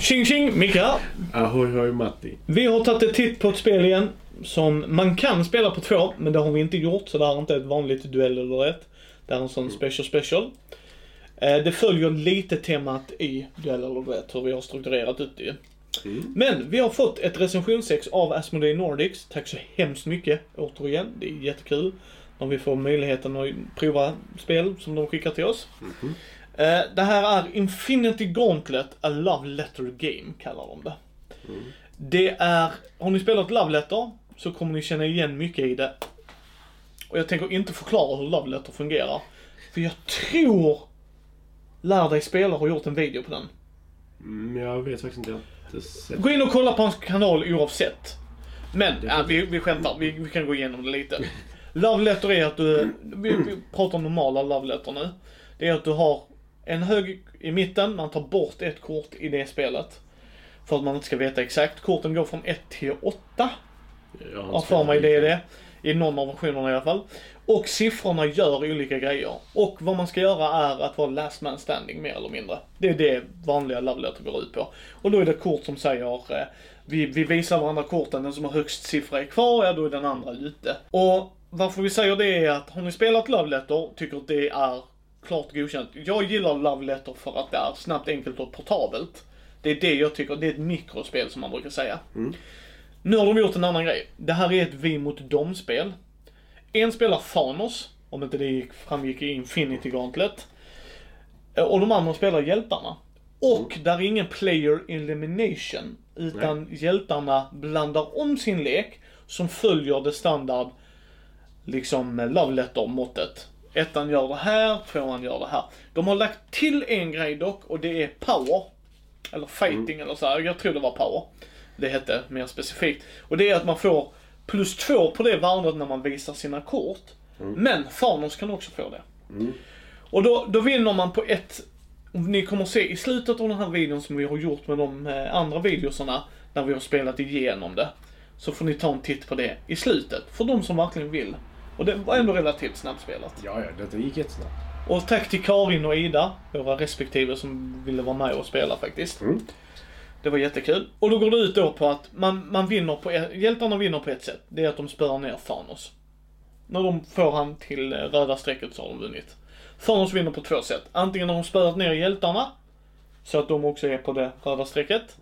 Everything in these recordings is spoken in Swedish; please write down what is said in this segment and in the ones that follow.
Tjing tjing, Micke här. Ahoy hoj Matti. Vi har tagit ett titt på ett spel igen som man kan spela på två, men det har vi inte gjort så det här är inte ett vanligt duell eller ett. Det är en sån special special. Eh, Det följer lite temat i duell eller duett, hur vi har strukturerat ut det. Men vi har fått ett recensionsex av Asmodee Nordics. Tack så hemskt mycket återigen. Det är jättekul när vi får möjligheten att prova spel som de skickar till oss. Eh, Det här är Infinity Gauntlet, a Love Letter Game kallar de det. Det är, har ni spelat Love Letter så kommer ni känna igen mycket i det. Och jag tänker inte förklara hur Love Letter fungerar. För jag tror Lär dig spela har gjort en video på den. Mm, jag vet faktiskt inte. Jag. Gå in och kolla på hans kanal oavsett. Men, ja, vi, vi skämtar. Vi, vi kan gå igenom det lite. Love letter är att du, vi, vi pratar om normala love letter nu. Det är att du har en hög i mitten, man tar bort ett kort i det spelet. För att man inte ska veta exakt. Korten går från 1 till 8. Jag har för mig det är det. I någon av versionerna i alla fall. Och siffrorna gör olika grejer. Och vad man ska göra är att vara last man standing mer eller mindre. Det är det vanliga love letter går ut på. Och då är det kort som säger eh, vi, vi visar varandra korten, den som har högst siffra är kvar, ja då är den andra ute. Och varför vi säger det är att har ni spelat love letter, tycker att det är klart godkänt. Jag gillar love letter för att det är snabbt, enkelt och portabelt. Det är det jag tycker, det är ett mikrospel som man brukar säga. Nu har de gjort en annan grej. Det här är ett vi mot dem-spel. En spelar Thanos, om inte det gick, framgick i Infinity Gauntlet. Och de andra spelar hjältarna. Och där är ingen player elimination. Utan hjältarna blandar om sin lek som följer det standard, liksom love letter-måttet. Ettan gör det här, tvåan gör det här. De har lagt till en grej dock och det är power. Eller fighting eller så här. jag tror det var power. Det hette mer specifikt. Och det är att man får plus två på det värdet när man visar sina kort. Men Thanos kan också få det. Och då, då vinner man på ett, ni kommer se i slutet av den här videon som vi har gjort med de eh, andra videosarna, när vi har spelat igenom det. Så får ni ta en titt på det i slutet, för de som verkligen vill. Och det var ändå relativt snabbspelat. Ja, ja, detta gick jättesnabbt. Och tack till Karin och Ida, våra respektive som ville vara med och spela faktiskt. Mm. Det var jättekul. Och då går det ut då på att man, man vinner på, hjältarna vinner på ett sätt. Det är att de spöar ner Thanos. När de får han till eh, röda strecket så har de vunnit. Thanos vinner på två sätt. Antingen har de spöat ner hjältarna, så att de också är på det röda strecket.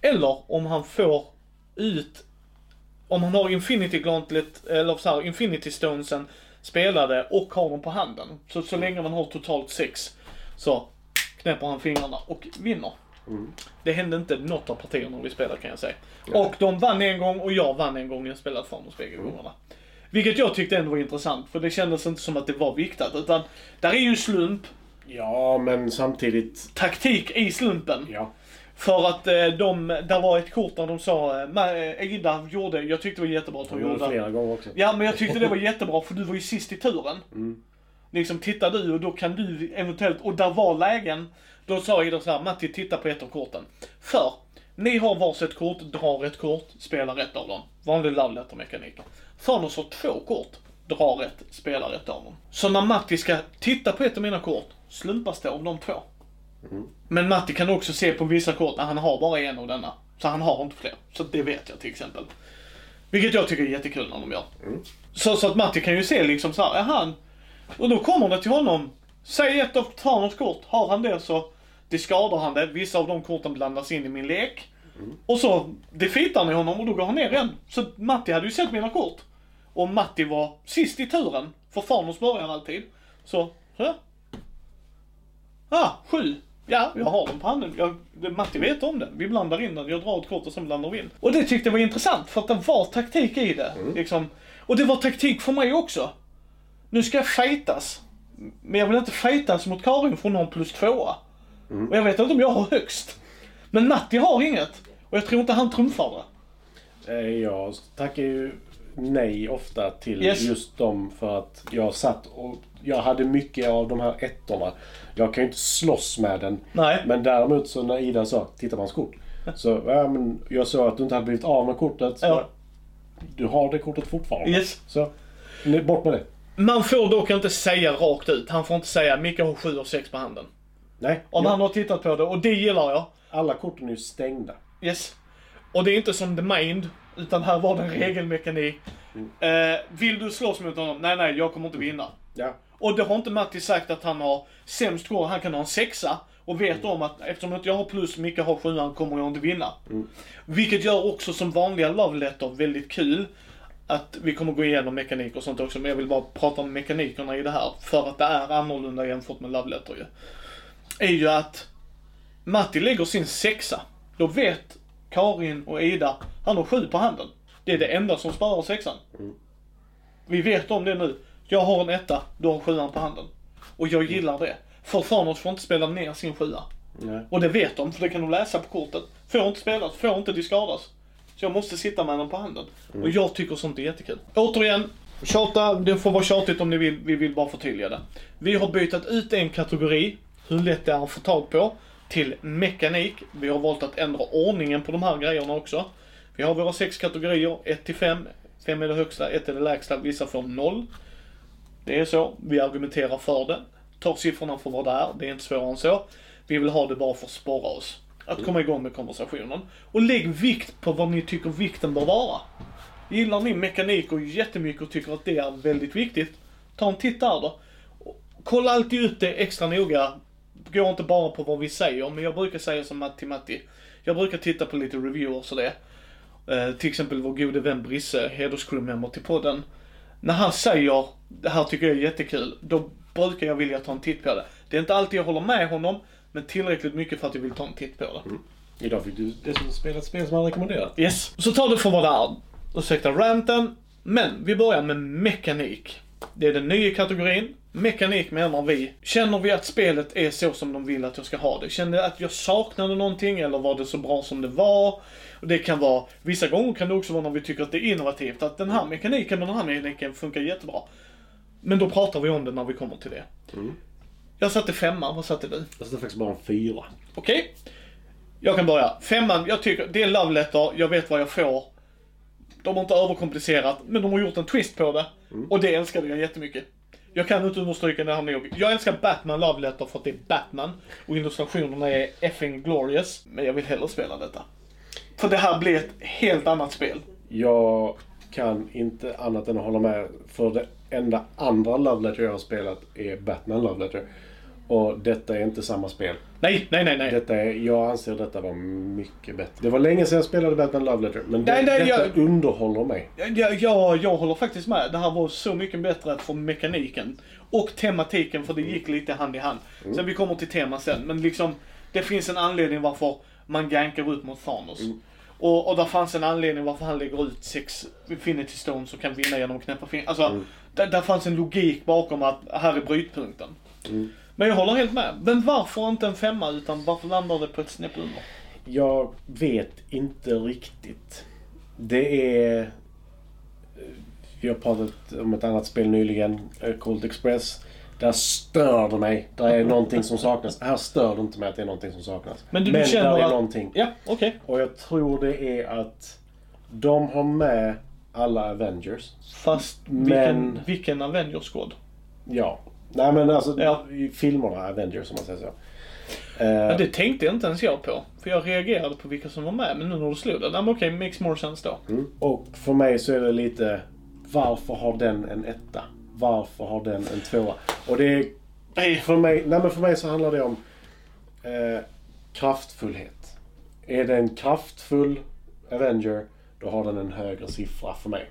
Eller om han får ut, om han har Infinity Gauntlet, eller så här, Infinity Stonesen spelade och har dem på handen. Så, så länge man har totalt sex så knäpper han fingrarna och vinner. Det hände inte något av partierna vi spelade kan jag säga. Och de vann en gång och jag vann en gång. Jag spelade Thanos bägge gångerna. Vilket jag tyckte ändå var intressant, för det kändes inte som att det var viktat. Utan, där är ju slump, Ja, men samtidigt... taktik i slumpen. Ja. För att eh, de, där var ett kort där de sa, eh, eh, Ida gjorde, jag tyckte det var jättebra att hon gjorde gjorde. flera gånger också. Ja men jag tyckte det var jättebra för du var ju sist i turen. Liksom tittar du och då kan du eventuellt, och där var lägen, då sa Ida så här, Matti titta på ett av korten. För, ni har varsitt kort, drar ett kort, spelar ett av dem. Vanlig love letter mekanik. Thanos har två kort, drar ett, spelar ett av dem. Så när Matti ska titta på ett av mina kort, slumpas det av de två. Men Matti kan också se på vissa kort att han har bara en av denna. Så han har inte fler. Så det vet jag till exempel. Vilket jag tycker är jättekul när de gör. Så, så att Matti kan ju se liksom så här, jaha. Och då kommer det till honom. Säg ett av Thanos kort. Har han det så discardar han det. Vissa av de korten blandas in i min lek. Och så defeatar ni honom och då går han ner igen. Så Matti hade ju sett mina kort. Och Matti var sist i turen. För Thanos börjar alltid. Så, så. Ah, sju. Ja, jag har dem på handen. Jag, Matti vet om det. Vi blandar in den. Jag drar ett kort och sen blandar vi in. Och det tyckte jag var intressant för att det var taktik i det. Liksom. Och det var taktik för mig också. Nu ska jag fightas. Men jag vill inte fightas mot Karin från någon plus tvåa. Och jag vet inte om jag har högst. Men Matti har inget. Och jag tror inte han trumfar det. Eh, Jag tackar ju nej ofta till Yes. just dem för att jag satt och jag hade mycket av de här ettorna. Jag kan ju inte slåss med den. Nej. Men däremot så när Ida sa titta på hans kort. Så ja, men jag såg att du inte hade blivit av med kortet. Så Ja. Du har det kortet fortfarande. Yes. Så bort med det. Man får dock inte säga rakt ut. Han får inte säga Micke har sju och sex på handen. Nej, Om ja, han har tittat på det och det gillar jag. alla korten är ju stängda. Yes. Och det är inte som The Mind, utan här var det en regelmekanik. Eh, vill du slåss mot honom? Nej, nej, jag kommer inte vinna. Ja. Och det har inte Matti sagt att han har sämst score, han kan ha en sexa. Och vet om att eftersom inte jag har plus, Micke har sjuan, kommer jag inte vinna. Vilket gör också som vanliga Love Letter väldigt kul. Att vi kommer gå igenom mekanik och sånt också, men jag vill bara prata om mekanikerna i det här. För att det är annorlunda jämfört med Love Letter ju. Är ju att Matti lägger sin sexa. Då vet Karin och Ida, han har sju på handen. Det är det enda som sparar sexan. Vi vet om det nu. Jag har en etta, du har sjuan på handen. Och jag gillar det. För Thanos får inte spela ner sin sjua. Nej. Och det vet de, för det kan de läsa på kortet. Får inte spelas, får inte diskardas. Så jag måste sitta med den på handen. Och jag tycker sånt är jättekul. Återigen, tjata, det får vara tjatigt om ni vill, vi vill bara förtydliga det. Vi har bytt ut en kategori, hur lätt det är att få tag på, till mekanik. Vi har valt att ändra ordningen på de här grejerna också. Vi har våra sex kategorier, 1 till 5. 5 är det högsta, 1 är det lägsta, vissa får 0. Det är så, vi argumenterar för det. Ta siffrorna för vad det är, det är inte svårare än så. Vi vill ha det bara för att sporra oss. Att komma igång med konversationen. Och lägg vikt på vad ni tycker vikten bör vara. Gillar ni mekanik och jättemycket och tycker att det är väldigt viktigt, ta en titt där då. Kolla alltid ut det extra noga. Gå inte bara på vad vi säger, men jag brukar säga som Matti Matti. Jag brukar titta på lite reviewers och det. Eh, till exempel vår gode vän Brisse, hederscrewmember till podden. När han säger, det här tycker jag är jättekul, då brukar jag vilja ta en titt på det. Det är inte alltid jag håller med honom, men tillräckligt mycket för att jag vill ta en titt på det. Idag fick du dessutom spela ett spel som han rekommenderat. Yes. Så ta det för vad det är. Ursäkta ranten. Men vi börjar med mekanik. Det är den nya kategorin. Mekanik menar vi. Känner vi att spelet är så som de vill att jag ska ha det? Kände jag att jag saknade någonting eller var det så bra som det var? Och det kan vara, vissa gånger kan det också vara när vi tycker att det är innovativt. Att den här mekaniken och den här mekaniken funkar jättebra. Men då pratar vi om det när vi kommer till det. Jag satte femma, vad satte du? Jag satte faktiskt bara en fyra. Okej. Jag kan börja. Femman, jag tycker det är love letter, jag vet vad jag får. De har inte överkomplicerat, men de har gjort en twist på det. Och det älskade jag jättemycket. Jag kan inte understryka det här nog. Jag älskar Batman Love Letter för att det är Batman. Och illustrationerna är effing glorious. Men jag vill hellre spela detta. För det här blir ett helt annat spel. Jag kan inte annat än att hålla med. För det enda andra Love Letter jag har spelat är Batman Love Letter. Och detta är inte samma spel. Nej, nej, nej, nej. Detta är, jag anser detta var mycket bättre. Det var länge sedan jag spelade Batman Love Letter. Men det, Nej, detta jag- underhåller mig. Jag, jag, jag håller faktiskt med. Det här var så mycket bättre för mekaniken. Och tematiken, för det gick lite hand i hand. Sen vi kommer till tema sen, men liksom det finns en anledning varför man gankar ut mot Thanos. Och, och där fanns en anledning varför han lägger ut sex Infinity Stones och kan vinna genom att knäppa fingrar. Alltså, där, där fanns en logik bakom att här är brytpunkten. Men jag håller helt med. Men varför inte en femma, utan varför landar det på ett snäpp under? Jag vet inte riktigt. Det är... Vi har pratat om ett annat spel nyligen, eh, Cold Express. Där stör det mig. Där är någonting som saknas. Här stör det inte mig att det är någonting som saknas. Men du där känner är att- någonting. Ja, okej. Och jag tror det är att de har med alla Avengers. Fast Men- vilken, vilken Avengers Squad? Ja. Nej men alltså Ja. i filmerna Avengers om man säger så. Ja, Eh, det tänkte jag inte ens jag på. För jag reagerade på vilka som var med, men nu när du slog det, okej, makes more sense då. mm. Och för mig så är det lite, varför har den en etta? Varför har den en tvåa? Och det är för mig, nej men för mig så handlar det om eh, kraftfullhet. Är det en kraftfull Avenger, då har den en högre siffra för mig.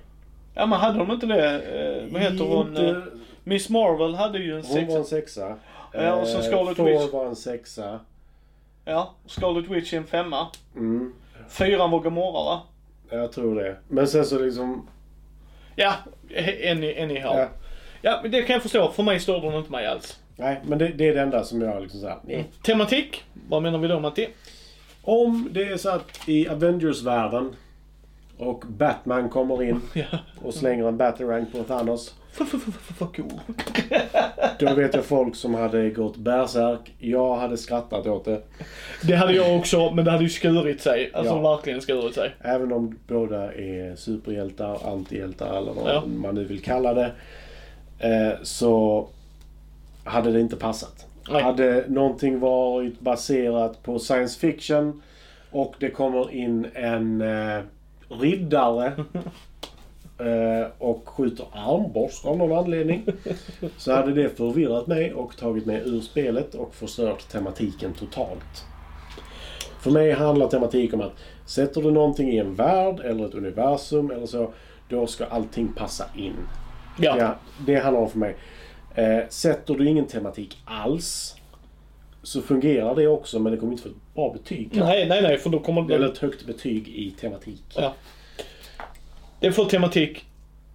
ja men hade de inte det, eh, vad heter hon? Inte- Eh, Miss Marvel hade ju en Hon var en sexa. sexa. Ja, och sen Eh, Scarlet Thor Witch. var en sexa. Ja, Scarlet Witch är en femma. Mm, Fyran var Gamora va? jag tror det. Men sen så liksom... Ja, i här. Ja. Ja. men det kan jag förstå. För mig stör den inte mig alls. Nej, men det, det är det enda som jag liksom såhär... nej. Tematik, vad menar vi då Matti? Om det är så att i Avengers-världen och Batman kommer in och slänger en batarang på Thanos. Fuck you. Då vet jag folk som hade gått bärsärk. Jag hade skrattat åt det. Det hade jag också, men det hade ju skurit sig. Alltså Ja. verkligen skurit sig. Även om båda är superhjältar, antihjältar eller vad Ja. man nu vill kalla det. Eh, så hade det inte passat. Nej. Hade någonting varit baserat på science fiction och det kommer in en eh, riddare och skjuter armborst av någon anledning. Så hade det förvirrat mig och tagit mig ur spelet och förstört tematiken totalt. För mig handlar tematik om att sätter du någonting i en värld eller ett universum eller så, då ska allting passa in. Ja. Ja, det handlar om för mig. Eh, sätter du ingen tematik alls så fungerar det också men det kommer inte få ett bra betyg. Nej, nej, nej, för då kommer det... Eller ett högt betyg i tematik. Ja. Det får tematik...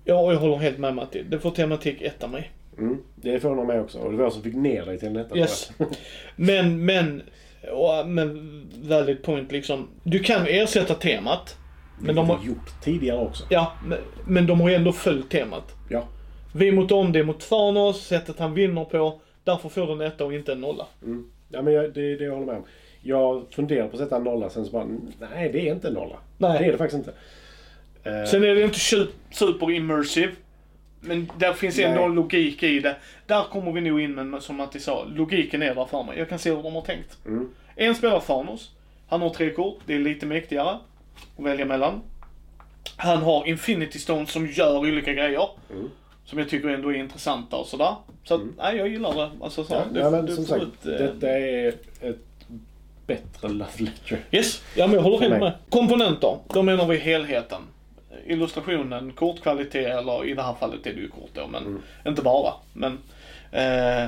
Ja, jag håller helt med Matti. Det får tematik ett av mig. Mm, det förvånar mig också. Och det var jag som fick ner dig till detta. Yes. Men, men... Och, men valid point liksom. Du kan ersätta temat. Men de har... gjort tidigare också. Ja, men, men de har ju ändå följt temat. Ja. Vi mot dem, det är mot Thanos, sättet han vinner på. Därför får den etta och inte en nolla. Mm. ja men jag, det det jag håller med om. Jag funderar på att sätta en nolla sen så bara, nej det är inte en nolla. Nej. Det är det faktiskt inte. Eh, Sen är det inte su- super immersive. Men där finns ändå Nej. en logik i det. Där kommer vi nog in med, som Matti sa, logiken är där för mig. Jag kan se hur de har tänkt. Mm. En spelar Thanos. Han har tre kort, det är lite mäktigare att välja mellan. Han har Infinity Stones som gör olika grejer. Mm. Som jag tycker ändå är intressanta och sådär. Så att, nej jag gillar det. Alltså så, Ja, det, ja, men det som sagt, ut, eh, detta är ett bättre love letter. Yes, ja men jag håller helt med. Komponenter, då menar vi helheten. Illustrationen, kortkvalitet, eller i det här fallet är det ju kort då, men Mm. inte bara. Men eh,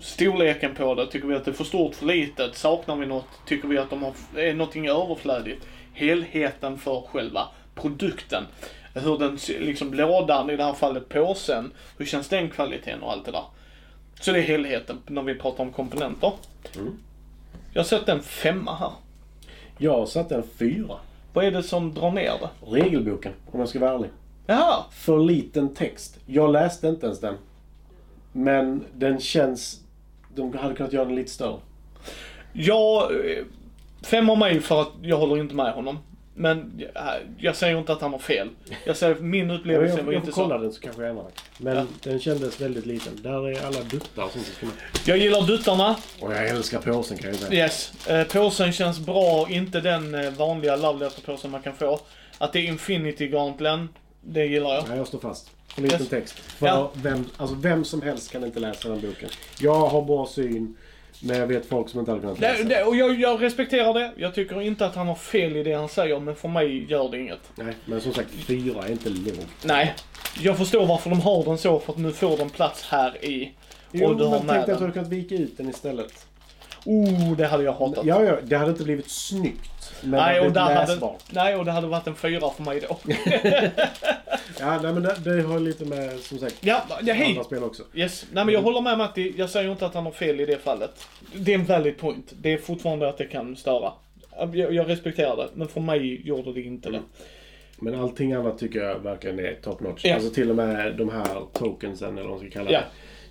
storleken på det, tycker vi att det är för stort, för litet? Saknar vi något? Tycker vi att de har, är någonting överflödigt? Helheten för själva produkten. Hur den, liksom lådan, i det här fallet påsen, hur känns den kvaliteten och allt det där. Så det är helheten när vi pratar om komponenter. Mm. Jag har sett en femma här. Jag satte en fyra. Vad är det som drar ner det? Regelboken, om jag ska vara ärlig. Jaha, För liten text. Jag läste inte ens den. Men den känns... De hade kunnat göra den lite större. jag... eh, Fem av mig för att jag håller inte med honom. Men jag, jag säger inte att han har fel. Jag säger min Jag, upplevelse jag, var jag inte får kolla så. den så kanske jag ändrar. Men Ja. den kändes väldigt liten. Där är alla duttar som ska med. Jag gillar duttarna. Och jag älskar påsen kan jag säga. Yes. Eh, påsen känns bra, inte den eh, vanliga love letter-påsen man kan få. Att det är Infinity Gauntlen, det gillar jag. Ja, jag står fast. För liten Yes. text. För Ja. vem, alltså vem som helst kan inte läsa den boken. Jag har bra syn, men jag vet folk som inte hade kunnat läsa. Det, det, och jag, jag respekterar det. Jag tycker inte att han har fel i det han säger, men för mig gör det inget. Nej, men som sagt, fyra är inte lågt. Nej. Jag förstår varför de har den så, för att nu får den plats här i. Jo, och du har men med tänk dig att du den. hade kunnat vika ut den istället. Oh, det hade jag hatat. Ja, ja, det hade inte blivit snyggt. Men nej, det och blivit hade, nej, och det hade varit en fyra för mig då. Ja, nej, men det, det har lite med, som sagt, ja, ja, hej. andra spel också. Yes. Nej men jag håller med Matti, jag säger inte att han har fel i det fallet. Det är en valid point. Det är fortfarande att det kan störa. Jag, jag respekterar det, men för mig gjorde det inte det. Men allting annat tycker jag verkligen är top notch. Ja. Alltså till och med de här tokensen, eller vad man ska kalla Ja. det.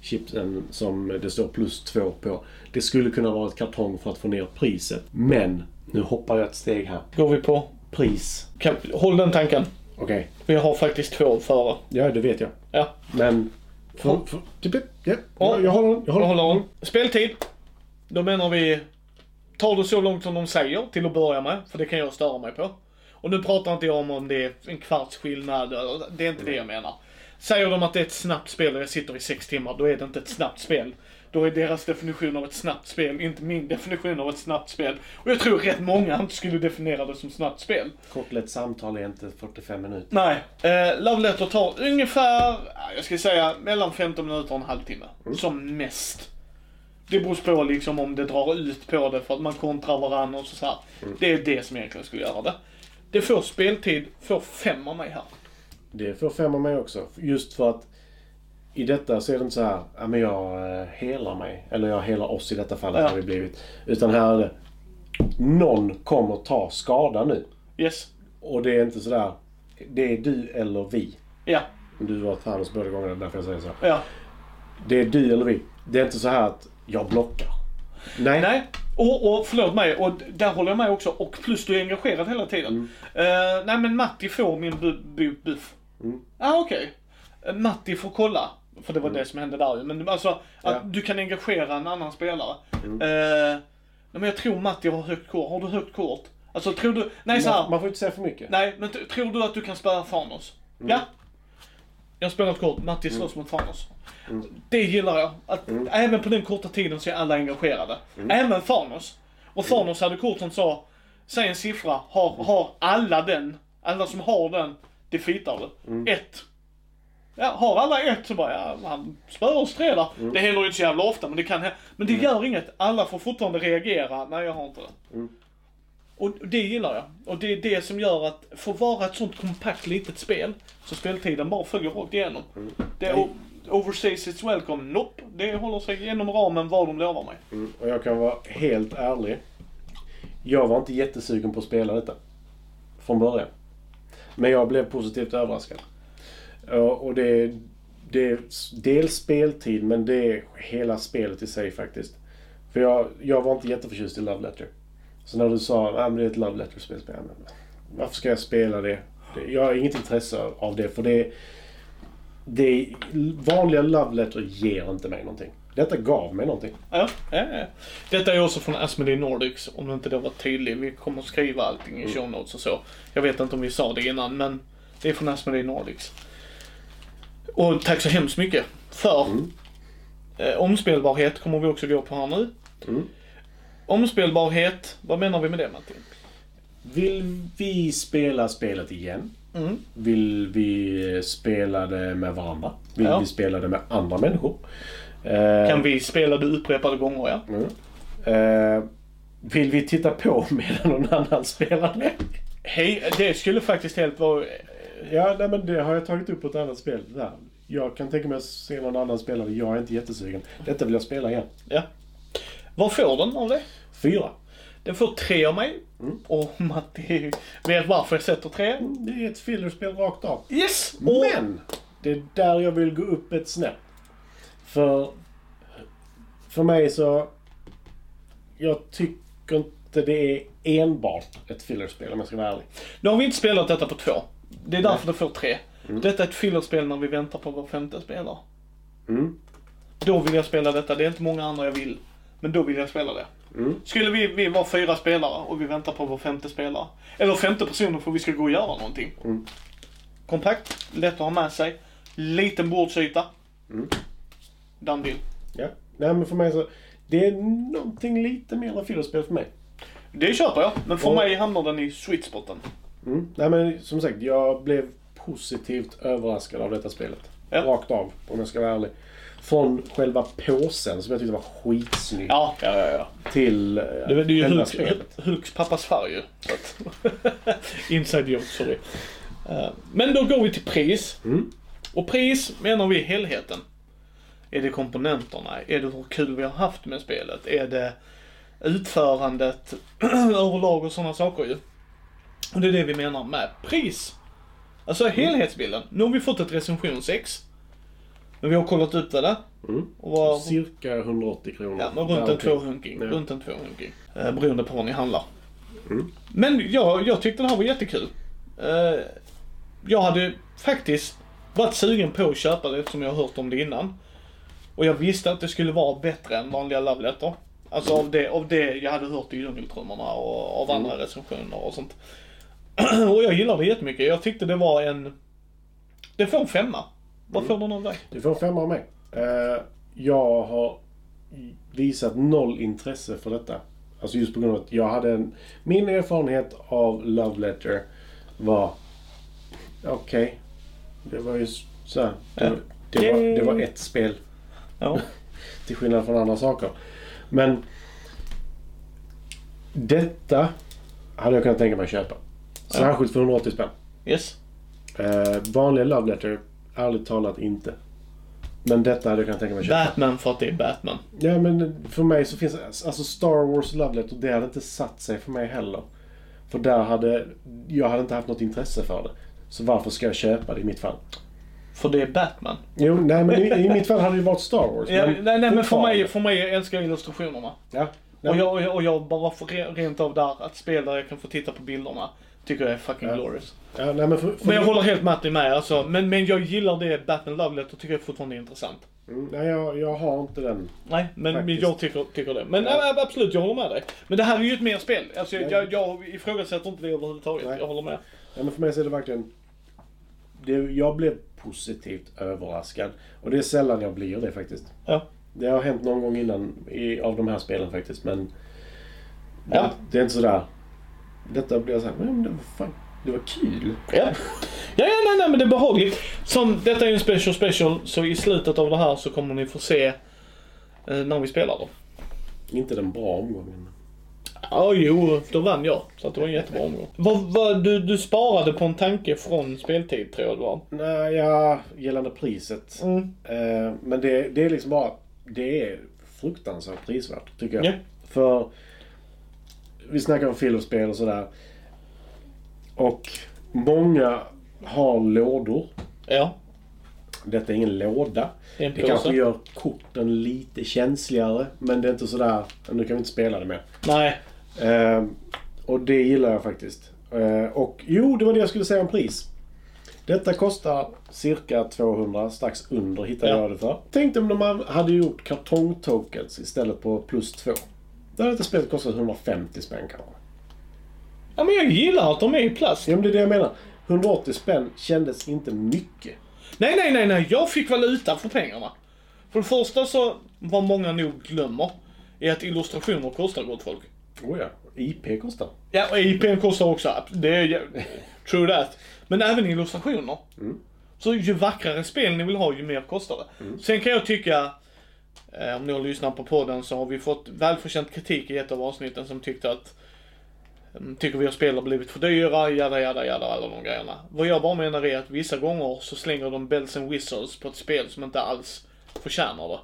Chipsen som det står plus två på. Det skulle kunna vara ett kartong för att få ner priset. Men, nu hoppar jag ett steg här. Går vi på? Pris. Kan, håll den tanken. Okej. Vi har faktiskt två före. Ja, det vet jag. Ja. Men... För, för, typ, ja, Ja. jag, jag håller den. Jag håller Jag håller. Speltid. Då menar vi, tar det så långt som de säger till att börja med, för det kan jag störa mig på. Och nu pratar inte jag om om det är en kvarts skillnad, eller- det är inte det jag menar. Säger de att det är ett snabbt spel och jag sitter i sex timmar, då är det inte ett snabbt spel. Då är deras definition av ett snabbt spel inte min definition av ett snabbt spel. Och jag tror rätt många inte skulle definiera det som snabbt spel. Kort lätt samtal är inte 45 minuter. Nej. Eh, Love Letter tar ungefär, ja, jag ska säga mellan 15 minuter och en halvtimme. Som mest. Det beror på liksom om det drar ut på det för att man kontrar varandra och så här. Det är det som egentligen skulle göra det. Det får speltid, får fem av mig här. Det får fem av mig också. Just för att i detta så är det inte så här, ja men jag eh, helar mig. Eller jag helar oss i detta fallet Ja. har det blivit. Utan här är det, någon kommer ta skada nu. Yes. Och det är inte sådär, det är du eller vi. Ja. Du var Thanos båda gångerna, därför jag säger så. Ja. Det är du eller vi. Det är inte så här att jag blockar. Nej. Nej. Och, och förlåt mig, och där håller jag med också. Och plus du är engagerad hela tiden. Eh, nej men Matti får min bu- bu- buff. Mm. Ah, okej. Eh, Matti får kolla. För det var det som hände där ju. Men alltså, att Ja. du kan engagera en annan spelare. Mm. Eh, men jag tror Matti har högt kort. Har du högt kort? Alltså tror du, nej så här. Man, man får inte säga för mycket. Nej, men tror du att du kan spöa Thanos? Ja. Jag spelar ett kort, Matti slåss mot Thanos. Det gillar jag. Att även på den korta tiden så är alla engagerade. Även Thanos. Och Thanos hade kort som sa, säg en siffra, har, har alla den, alla som har den, defeatar du. Ett. Ja, har alla ett så bara, ja, han spöar oss tre där. Det händer ju inte så jävla ofta, men det kan hä- Men det gör inget. Alla får fortfarande reagera. Nej, jag har inte det. Och det gillar jag. Och det är det som gör att, för att vara ett sånt kompakt litet spel, så speltiden bara följer rakt igenom. Det är o- overstays its welcome. Nope. Det håller sig inom ramen vad de lovar mig. Mm, och jag kan vara helt ärlig. Jag var inte jättesugen på att spela detta. Från början. Men jag blev positivt överraskad. Och det, det är dels speltid men det är hela spelet i sig faktiskt. För jag, jag var inte jätteförtjust i Love Letter. Så när du sa att det är ett Love Letter-spel, varför ska jag spela det? Jag har inget intresse av det för det, det vanliga Love Letter ger inte mig någonting. Detta gav mig någonting. Ja, ja, ja. Detta är också från Asmodee Nordics, om inte det var tydlig. Vi kommer skriva allting i show notes och så. Jag vet inte om vi sa det innan, men det är från Asmodee Nordics. Och tack så hemskt mycket för eh, omspelbarhet kommer vi också gå på här nu. Mm. Omspelbarhet, vad menar vi med det Martin? Vill vi spela spelet igen? Mm. Vill vi spela det med varandra? Vill Ja. vi spela det med andra människor? Eh, Kan vi spela det upprepade gånger ja? mm. eh, vill vi titta på medan någon annan spelar det? Hej, det skulle faktiskt helt vara... Ja, nej, men det har jag tagit upp på ett annat spel. Där. Jag kan tänka mig att se någon annan spela det. Jag är inte jättesugen. Detta vill jag spela igen. Ja. Vad får den av det? Fyra. Den får tre av mig. Mm. Och Matti vet varför jag sätter tre. Det är ett fillerspel rakt av. Yes! Och, Men! Det är där jag vill gå upp ett snäpp. För... För mig så... Jag tycker inte det är enbart ett fillerspel om jag ska vara ärlig. nu har vi inte spelat detta på två. Det är därför det får tre. Mm. Detta är ett fillerspel när vi väntar på vår femte spelare. Mm. Då vill jag spela detta. Det är inte många andra jag vill. Men då vill jag spela det. Mm. Skulle vi, vi vara fyra spelare och vi väntar på vår femte spelare. Eller femte personen för vi ska gå och göra någonting. Mm. Kompakt, lätt att ha med sig. Liten bordsyta. Mm. Done deal. Ja. Nej men för mig så... Det är någonting lite mer än fillerspel för mig. Det köper jag, men för Och- mig hamnar den i sweet spoten. Mm. Nej men som sagt, jag blev positivt överraskad av detta spelet. Ja. Rakt av, om jag ska vara ärlig. Från själva påsen som jag tyckte var skitsnygg. Ja, ja, ja. ja. Till eh, Det, det är ju Hulk, spelet. Hulks pappas färg ju. Inside joke, sorry. Eh, Men då går vi till pris. Mm. Och pris menar vi helheten. Är det komponenterna? Är det hur kul vi har haft med spelet? Är det utförandet överlag och sådana saker ju? Och det är det vi menar med pris. Alltså helhetsbilden. Nu har vi fått ett recensionsex. Men vi har kollat upp det där. Mm. Och vad, Cirka 180 kronor. Ja, men runt en tvåhunking. Ja. Runt en tvåhunking. Eh, beroende på var ni handlar. Mm. Men jag, jag tyckte det här var jättekul. Eh, jag hade faktiskt varit sugen på att köpa det eftersom jag har hört om det innan. Och jag visste att det skulle vara bättre än vanliga Love Letter. Alltså av det, av det jag hade hört i djungeltrummarna och av andra recensioner och sånt. och jag gillade det jättemycket. Jag tyckte det var en... Det får en femma. Vad får den av dig? Du får en femma av mig. Eh, jag har visat noll intresse för detta. Alltså just på grund av att jag hade en... Min erfarenhet av Love Letter var... Okej. Det var ju s- så här. Det, det, var, det var ett spel. Ja. Till skillnad från andra saker. Men... Detta hade jag kunnat tänka mig att köpa. Särskilt för 180 spänn. Yes. Eh, vanliga Love Letter, ärligt talat inte. Men detta hade jag kunnat tänka mig köpa. Batman för att det är Batman. Ja men för mig så finns alltså Star Wars Love Letter, det hade inte satt sig för mig heller. För där hade, jag hade inte haft något intresse för det. Så varför ska jag köpa det i mitt fall? För det är Batman. Jo, nej men i, i mitt fall hade det varit Star Wars. Ja, nej, nej men för mig, för mig jag älskar jag illustrationerna. Ja. Och jag, och jag, och jag bara får re- rent av där att spel där jag kan få titta på bilderna. Tycker jag är fucking Ja. glorious. Ja, nej, men för, för Men jag håller helt Matti med alltså. Men, men jag gillar det Batman Love Letter tycker jag fortfarande är intressant. Mm, nej, jag, jag har inte den. Nej, men Faktiskt. jag tycker, tycker det. Men Ja. äh, absolut, jag håller med dig. Men det här är ju ett mer spel. Alltså, Ja. jag, jag ifrågasätter inte det överhuvudtaget. Nej. Jag håller med. Ja, men för mig så är det verkligen... Det, jag blev positivt överraskad. Och det är sällan jag blir det faktiskt. Ja. Det har hänt någon gång innan i, av de här spelen faktiskt, men... Ja. Det, det är inte sådär... Detta blir jag såhär, men det var fan... Det var kul. Ja. Ja, ja, nej, nej, men det är behagligt. Som, detta är ju en special special, så i slutet av det här så kommer ni få se eh, när vi spelar då. Inte den bra omgången. Ja, jo, då vann jag. Så att det var en jättebra omgång. Vad, vad, du, du sparade på en tanke från speltid, tror jag det var. Nej, ja, gällande priset. Mm. Eh, men det, det är liksom bara... Det är fruktansvärt prisvärt, tycker jag. Ja. För... Vi snackar om filmspel och sådär. Och många har lådor. Ja, Detta är ingen låda. det Det kanske gör korten lite känsligare. Men det är inte sådär, nu kan vi inte spela det mer. Nej, Eh, och det gillar jag faktiskt. Eh, och jo, det var det jag skulle säga om pris. Detta kostar cirka 200, strax under hittade Ja. jag det för. Tänk om de hade gjort kartongtokens istället på plus 2. Då hade spelet kostat 150 spänn kanske. ja, men jag gillar att de är i plast. Ja, men det är det jag menar. 180 spänn kändes inte mycket. Nej, nej, nej, nej. Jag fick valuta för pengarna. För det första så, vad många nog glömmer, är att illustrationer kostar gott folk. Oh ja, IP kostar. Ja, och IPn kostar också. Det är true that. Men även illustrationer. Så ju vackrare spel ni vill ha, ju mer kostar det. Sen kan jag tycka, om ni har lyssnat på podden så har vi fått välförtjänt kritik i ett av avsnitten som tyckte att mm, Tycker vi att spel har blivit för dyra, jada jada jada, alla de grejerna. Vad jag bara menar är att vissa gånger så slänger de bells and whistles på ett spel som inte alls förtjänar det.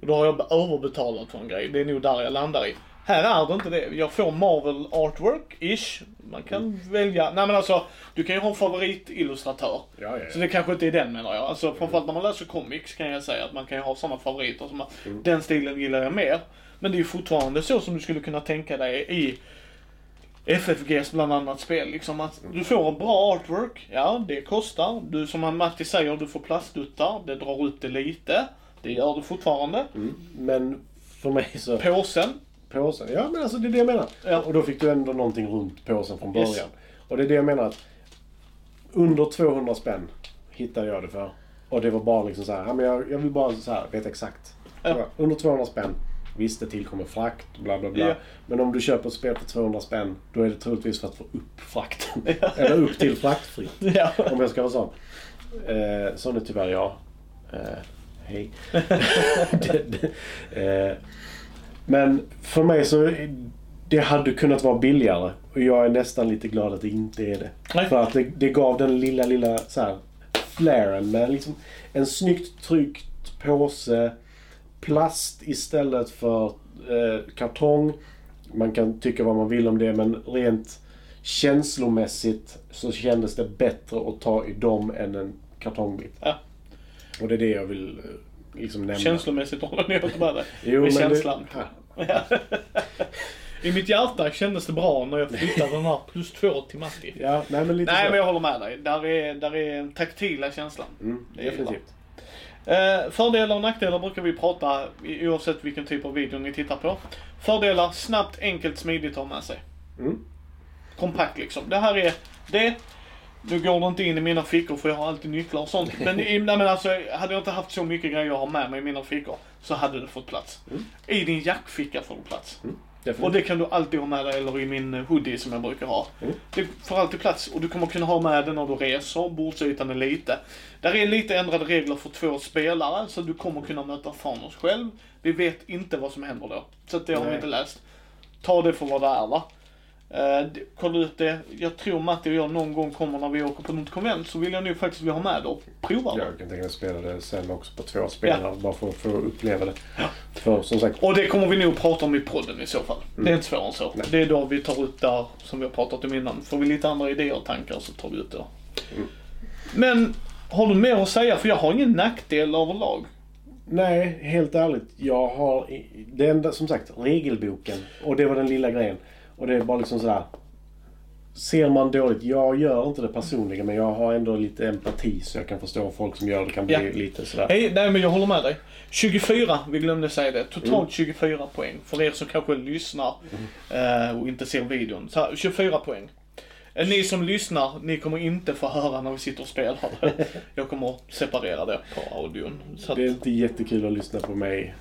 Och då har jag överbetalat för en grej. Det är nog där jag landar i. Här är det inte det. Jag får Marvel Artwork-ish. Man kan välja. Nej men alltså, du kan ju ha en favoritillustratör. Ja, ja, Så det kanske inte är den menar jag. Alltså framförallt när man läser comics kan jag säga att man kan ju ha sådana favoriter som att den stilen gillar jag mer. Men det är ju fortfarande så som du skulle kunna tänka dig i FFGs bland annat spel. Liksom att du får en bra artwork, ja det kostar. Du som Matti säger, du får plastduttar, det drar ut det lite. Det gör det fortfarande. Mm. Men för mig så... Påsen, Påsen. Ja, men alltså det är det jag menar. Ja. Och då fick du ändå någonting runt påsen från början. Yes. Och det är det jag menar att under 200 spänn hittade jag det för. Och det var bara liksom så här, ja, men jag, jag vill bara så här, veta exakt. Ja. Under 200 spänn. Visst, det tillkommer frakt, bla bla bla. Ja. Men om du köper ett spel för 200 spänn, då är det troligtvis för att få upp frakten. Eller upp till fraktfritt. Om jag ska vara sån. Eh, sån är tyvärr jag. Eh, hej. det, det, eh, men för mig så det hade kunnat vara billigare. Och jag är nästan lite glad att det inte är det. Nej. För att det, det gav den lilla, lilla så här, flaren med liksom en snyggt tryckt påse. Plast istället för eh, kartong. Man kan tycka vad man vill om det men rent känslomässigt så kändes det bättre att ta i dem än en kartongbit. Ja. Och det är det jag vill eh, liksom nämna. Känslomässigt håller jag inte med dig. Jo, med det- känslan. Ja. I mitt hjärta kändes det bra när jag flyttade den här plus två till Matti. Ja, nej men lite Nej så. men jag håller med dig. Där är, där är den taktila känslan. Mm, Det är definitivt. Eh, fördelar och nackdelar brukar vi prata oavsett vilken typ av video ni tittar på. Fördelar, snabbt, enkelt, smidigt att ha med sig. Mm. Kompakt liksom. Det här är det. Nu går det inte in i mina fickor för jag har alltid nycklar och sånt. Men, nej, men alltså, hade jag inte haft så mycket grejer att ha med mig i mina fickor så hade det fått plats. Mm. I din jackficka får du plats. Definitivt. Och det kan du alltid ha med dig, eller i min hoodie som jag brukar ha. Mm. Det får alltid plats och du kommer kunna ha med den när du reser, bordsytan är lite. Där är lite ändrade regler för två spelare, så du kommer kunna möta Thanos själv. Vi vet inte vad som händer då. Så det har vi inte läst. Ta det för vad det är va. Det- kolla ut det. Jag tror Matti och jag någon gång kommer när vi åker på något konvent så vill jag nu faktiskt vilja ha med det och prova det. Jag kan tänka mig att spela det sen också på två spelare. Bara för, för att uppleva det. För som sagt, Och det kommer vi nog prata om i podden i så fall. Det är inte svårare än så. Nej. Det är då vi tar upp där, som vi har pratat om innan. Får vi lite andra idéer och tankar så tar vi ut det. Men, har du mer att säga? För jag har ingen nackdel överlag. nej, helt ärligt. Jag har, det enda som sagt, regelboken. Och det var den lilla grejen. Och det är bara liksom sådär. ser man dåligt, jag gör inte det personligen men jag har ändå lite empati så jag kan förstå folk som gör det kan bli Ja. lite sådär. Nej, nej, men jag håller med dig. 24, vi glömde säga det. Totalt 24 poäng. För er som kanske lyssnar eh, och inte ser videon. Så här, 24 poäng. Eh, Ni som lyssnar, ni kommer inte få höra när vi sitter och spelar. Jag kommer separera det på audion. Att, Det är inte jättekul att lyssna på mig.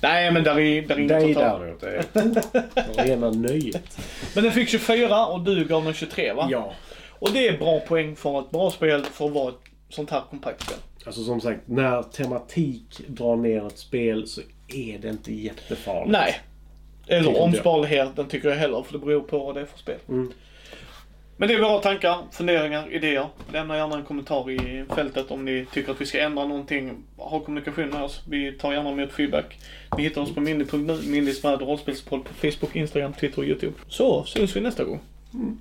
Nej, men där är, där är inget att ta. däremot. Det är rena nöjet. Men den fick 24 och du gav den 23 va? Ja. Och det är bra poäng för ett bra spel för att vara ett sånt här kompakt spel. Alltså som sagt, när tematik drar ner ett spel så är det inte jättefarligt. Nej. Eller omsparligheten tycker jag heller, för det beror på vad det är för spel. Mm. Men det är våra tankar, funderingar, idéer. Lämna gärna en kommentar i fältet om ni tycker att vi ska ändra någonting. Ha kommunikation med oss. Vi tar gärna emot feedback. Ni hittar oss på mindy.nu, Mindys med rollspelspodd på Facebook, Instagram, Twitter och YouTube. Så syns vi nästa gång. Mm.